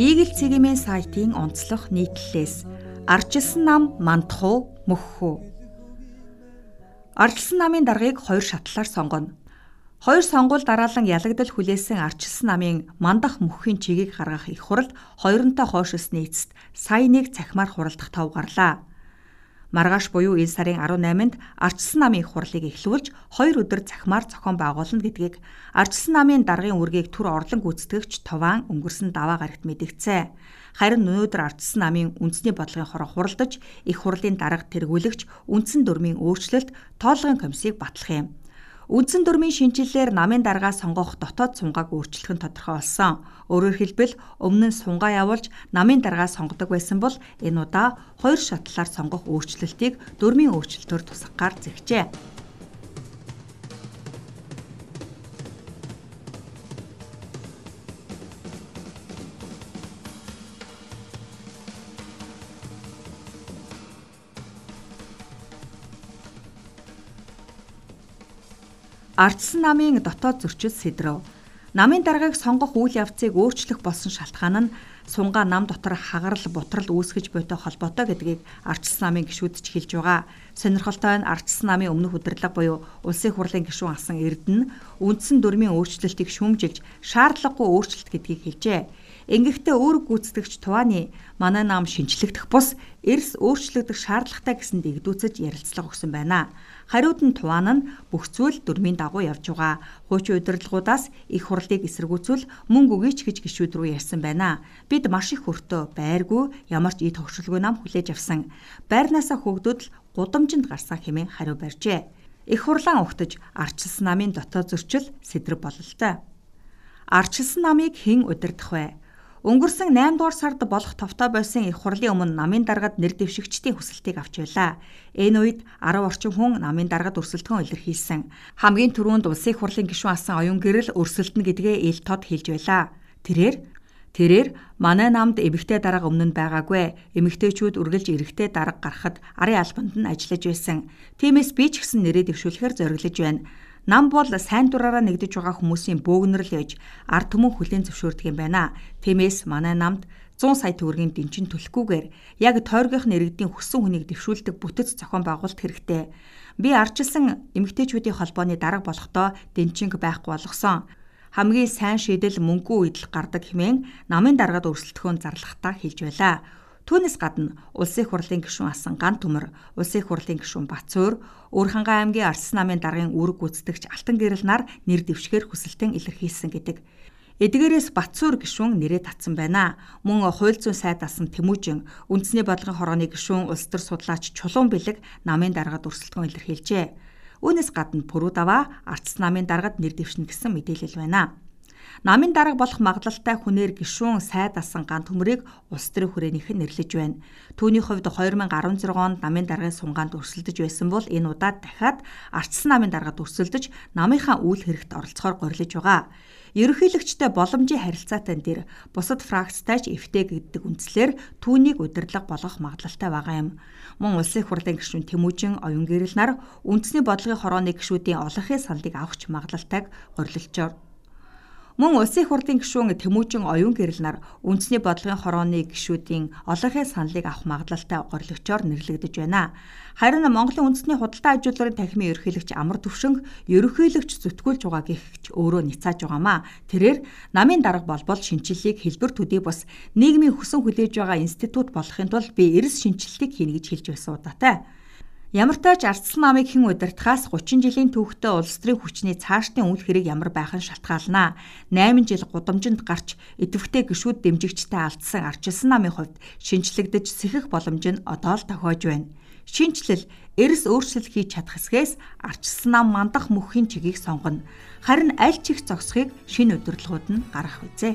Игэл цэгийн сайтын онцлог нийтлэлээс Арчилсан нам мандахуу мөххүү. Арчилсан намын даргаыг хоёр шатлаар сонгоно. Хоёр сонгуул дараалан ялагдал хүлээсэн арчилсан намын мандах мөхийн чигийг гаргах их хурал хоёронтой хойшилсны эцэст сая нэг цахимаар хуралдах тав гарлаа. Маргааш буюу энэ сарын 18-нд Арчсан намын хурлыг эхлүүлж 2 өдөр цахимаар зохион байгуулна гэдгийг Арчсан намын даргын үргийг түр орлон гүйцэтгэгч Товаан өнгөрсөн даваа гарагт мэдгцээ. Харин өнөөдөр Арчсан намын үндэсний бодлогын хороо хуралдаж их хурлын дарга тэргүүлэгч үндсэн дүрмийн өөрчлөлт тоолгын комиссийг батлах юм. Үндсэн дүрмийн шинжилэлээр намын даргаа сонгох дотоод сунгааг өөрчлөх нь тодорхой болсон. Өөрөөр хэлбэл өмнө нь сунгаа явуулж намын даргаа сонгодог байсан бол энэ удаа хоёр шатлаар сонгох өөрчлөлтийг дүрмийн өөрчлөлтөөр тусгахаар зэгчээ. Ардсан намын дотоод зөрчил сэдрв. Намын даргаыг сонгох үйл явцыг өөрчлөх болсон шалтгаан нь сунгаа нам дотор хагарал бутрал үүсгэж буйтай холбоотой гэдгийг Ардсан намын гишүүд ч хэлж байгаа. Сонирхолтой нь Ардсан намын өмнөх удирдлага буюу улсын хурлын гишүүн асан Эрдэнэ үндсэн дүрмийн өөрчлөлтийг шүүмжилж шаардлагагүй өөрчлөлт гэдгийг хэлжээ. Ингэхдээ үүрэг гүйцэтгэгч Тувааны манай нам шинчлэгдэх бус эрс өөрчлөгдөх шаардлагатай гэсэн дэгдүүцэж ярилцлага өгсөн байна. Хариуд нь Туваан нь бүх зүйл дүрмийн дагуу явж байгаа. Хуучин удирдлагуудаас их хурлыг эсэргүүцүүл мөнгө өгөөч гэж гишүүд рүү ярьсан байна. Бид маш их хөртөө байргүй ямар ч ид хогшилгүй нам хүлээж авсан. Байрнаасаа хөөгдөд л гудамжинд гарсан хэмээн хариу барьжээ. Их хурлаан угтаж арчилсан намын дотоод зөрчил сэдрэг бололтой. Арчилсан намыг хэн удирдах вэ? Өнгөрсөн 8 дугаар сард болох товтой байсан их хурлын өмнө намын даргад нэр дэвшигчдийн хүсэлтийг авч байлаа. Энэ үед 10 орчим хүн намын даргад өрсөлдөхөн илэрхийлсэн. Хамгийн түрүүнд улсын хурлын гишүүн асан оюун гэрэл өрсөлдөнө гэдгээ ил тод хэлж байлаа. Тэрээр Тэрээр манай намд эмэгтэй дарга өмнө нь байгаагүй. Эмэгтэйчүүд үргэлж эрэгтэй дарга гарахад арын албанд нь ажиллаж байсан. Тиймээс би ч гэсэн нэрээ дэвшүүлэхээр зориглож байна. Нам бол сайн дураараа нэгдэж байгаа хүмүүсийн бөөгнөрл яж ард түмэн хүлээн зөвшөөрдөг юм байна. Тиймээс манай намд 100 сая төгрөгийн дэнчин төлөхгүйгээр яг тойргийнх нь иргэдийн хүссэн хүнийг дэвшүүлдэг бүтэц зохион байгуулалт хэрэгтэй. Би арчилсан эмэгтэйчүүдийн холбооны дарга болохдоо дэнчинг байхгүй болгосон. Хамгийн сайн шийдэл мөнгөө үйдэл гардаг хэмээн намын даргад өрсөлдөхөөн зарлахтаа хэлж байлаа. Түүнээс гадна улсын хурлын гишүүн асан ган төмөр, улсын хурлын гишүүн Бацуур, Өөрхангай аймгийн Арс намын даргын үүрэг гүйцэтгэгч Алтан гэрэл нар нэр дэвшгээр хүсэлтэн илэрхийлсэн гэдэг. Эдгээрээс Бацуур гишүүн нэрээ татсан байна. Мөн хууль зүйн сайд асан Тэмүүжин, үндэсний бодлогын хорооны гишүүн улс төр судлаач Чулуун бэлэг намын даргад өрсөлдгөн илэрхийлжээ. Үүнээс гадна Пүрүдава Арц намын даргад нэр дэвшнэ гэсэн мэдээлэл байна. Намын дарга болох магадлалтай хүнээр гишүүн сайд асан ган төмрийг улс төрийн хүрээнийх нь нэрлэж байна. Түүний хувьд 2016 онд намын даргын сунгаанд өрсөлдөж байсан бол энэ удаад дахиад ардсан намын даргад өрсөлдөж намынхаа үйл хэрэгт оролцохоор горилж байгаа. Ерөнхийлөгчтэй боломжийн харилцаатай дээр бусад фракцтай ч эвтэй гэдэг үндслээр түүнийг удирдлага болгох магадлалтай байгаа юм. Мөн улсын хурлын гишүүн Тэмүүжин оюун гэрэл нар үндэсний бодлогын хорооны гишүүдийн олонхын сандыг авахч магадлалтайг горилжоор Мөн улсын хурлын гишүүн Тэмүүжин оюун гэрэл нар үндэсний бодлогын хорооны гишүүдийн олонхын саналыг авах магадлалтай горлогчоор нэрлэгдэж байна. Харин Монголын үндэсний худалдаа ажилуулгын танхимын ерөнхийлөгч Амар Төвшинг ерөнхийлөгч зүтгүүлж байгаа гихч өөрөө ницааж байгаамаа. Тэрээр намын дарга болбол шинчиллийг хэлбэр төдий бас нийгмийн хүсэн хүлээж байгаа институт болохын тулд би эрс шинчиллийг хийнэ гэж хэлж байсан удаатай. Ямар ч ардсан намыг хэн удирдахаас 30 жилийн түүхтэй улс төрийн хүчний цаашдын үйл хэрэг ямар байх нь шалтгаална. 8 жил гудамжинд гарч идэвхтэй гişүүд дэмжигчтэй алдсан арчилсан намын хувьд шинчлэгдэж сэхэх боломж нь одоо л тохиож байна. Шинчлэл эрс өөрчлөлт хийж чадах хэсгээс арчилсан нам мандах мөхийн чигийг сонгоно. Харин аль чих зогсохыг шинэ удирдлагууд нь гаргах үзье.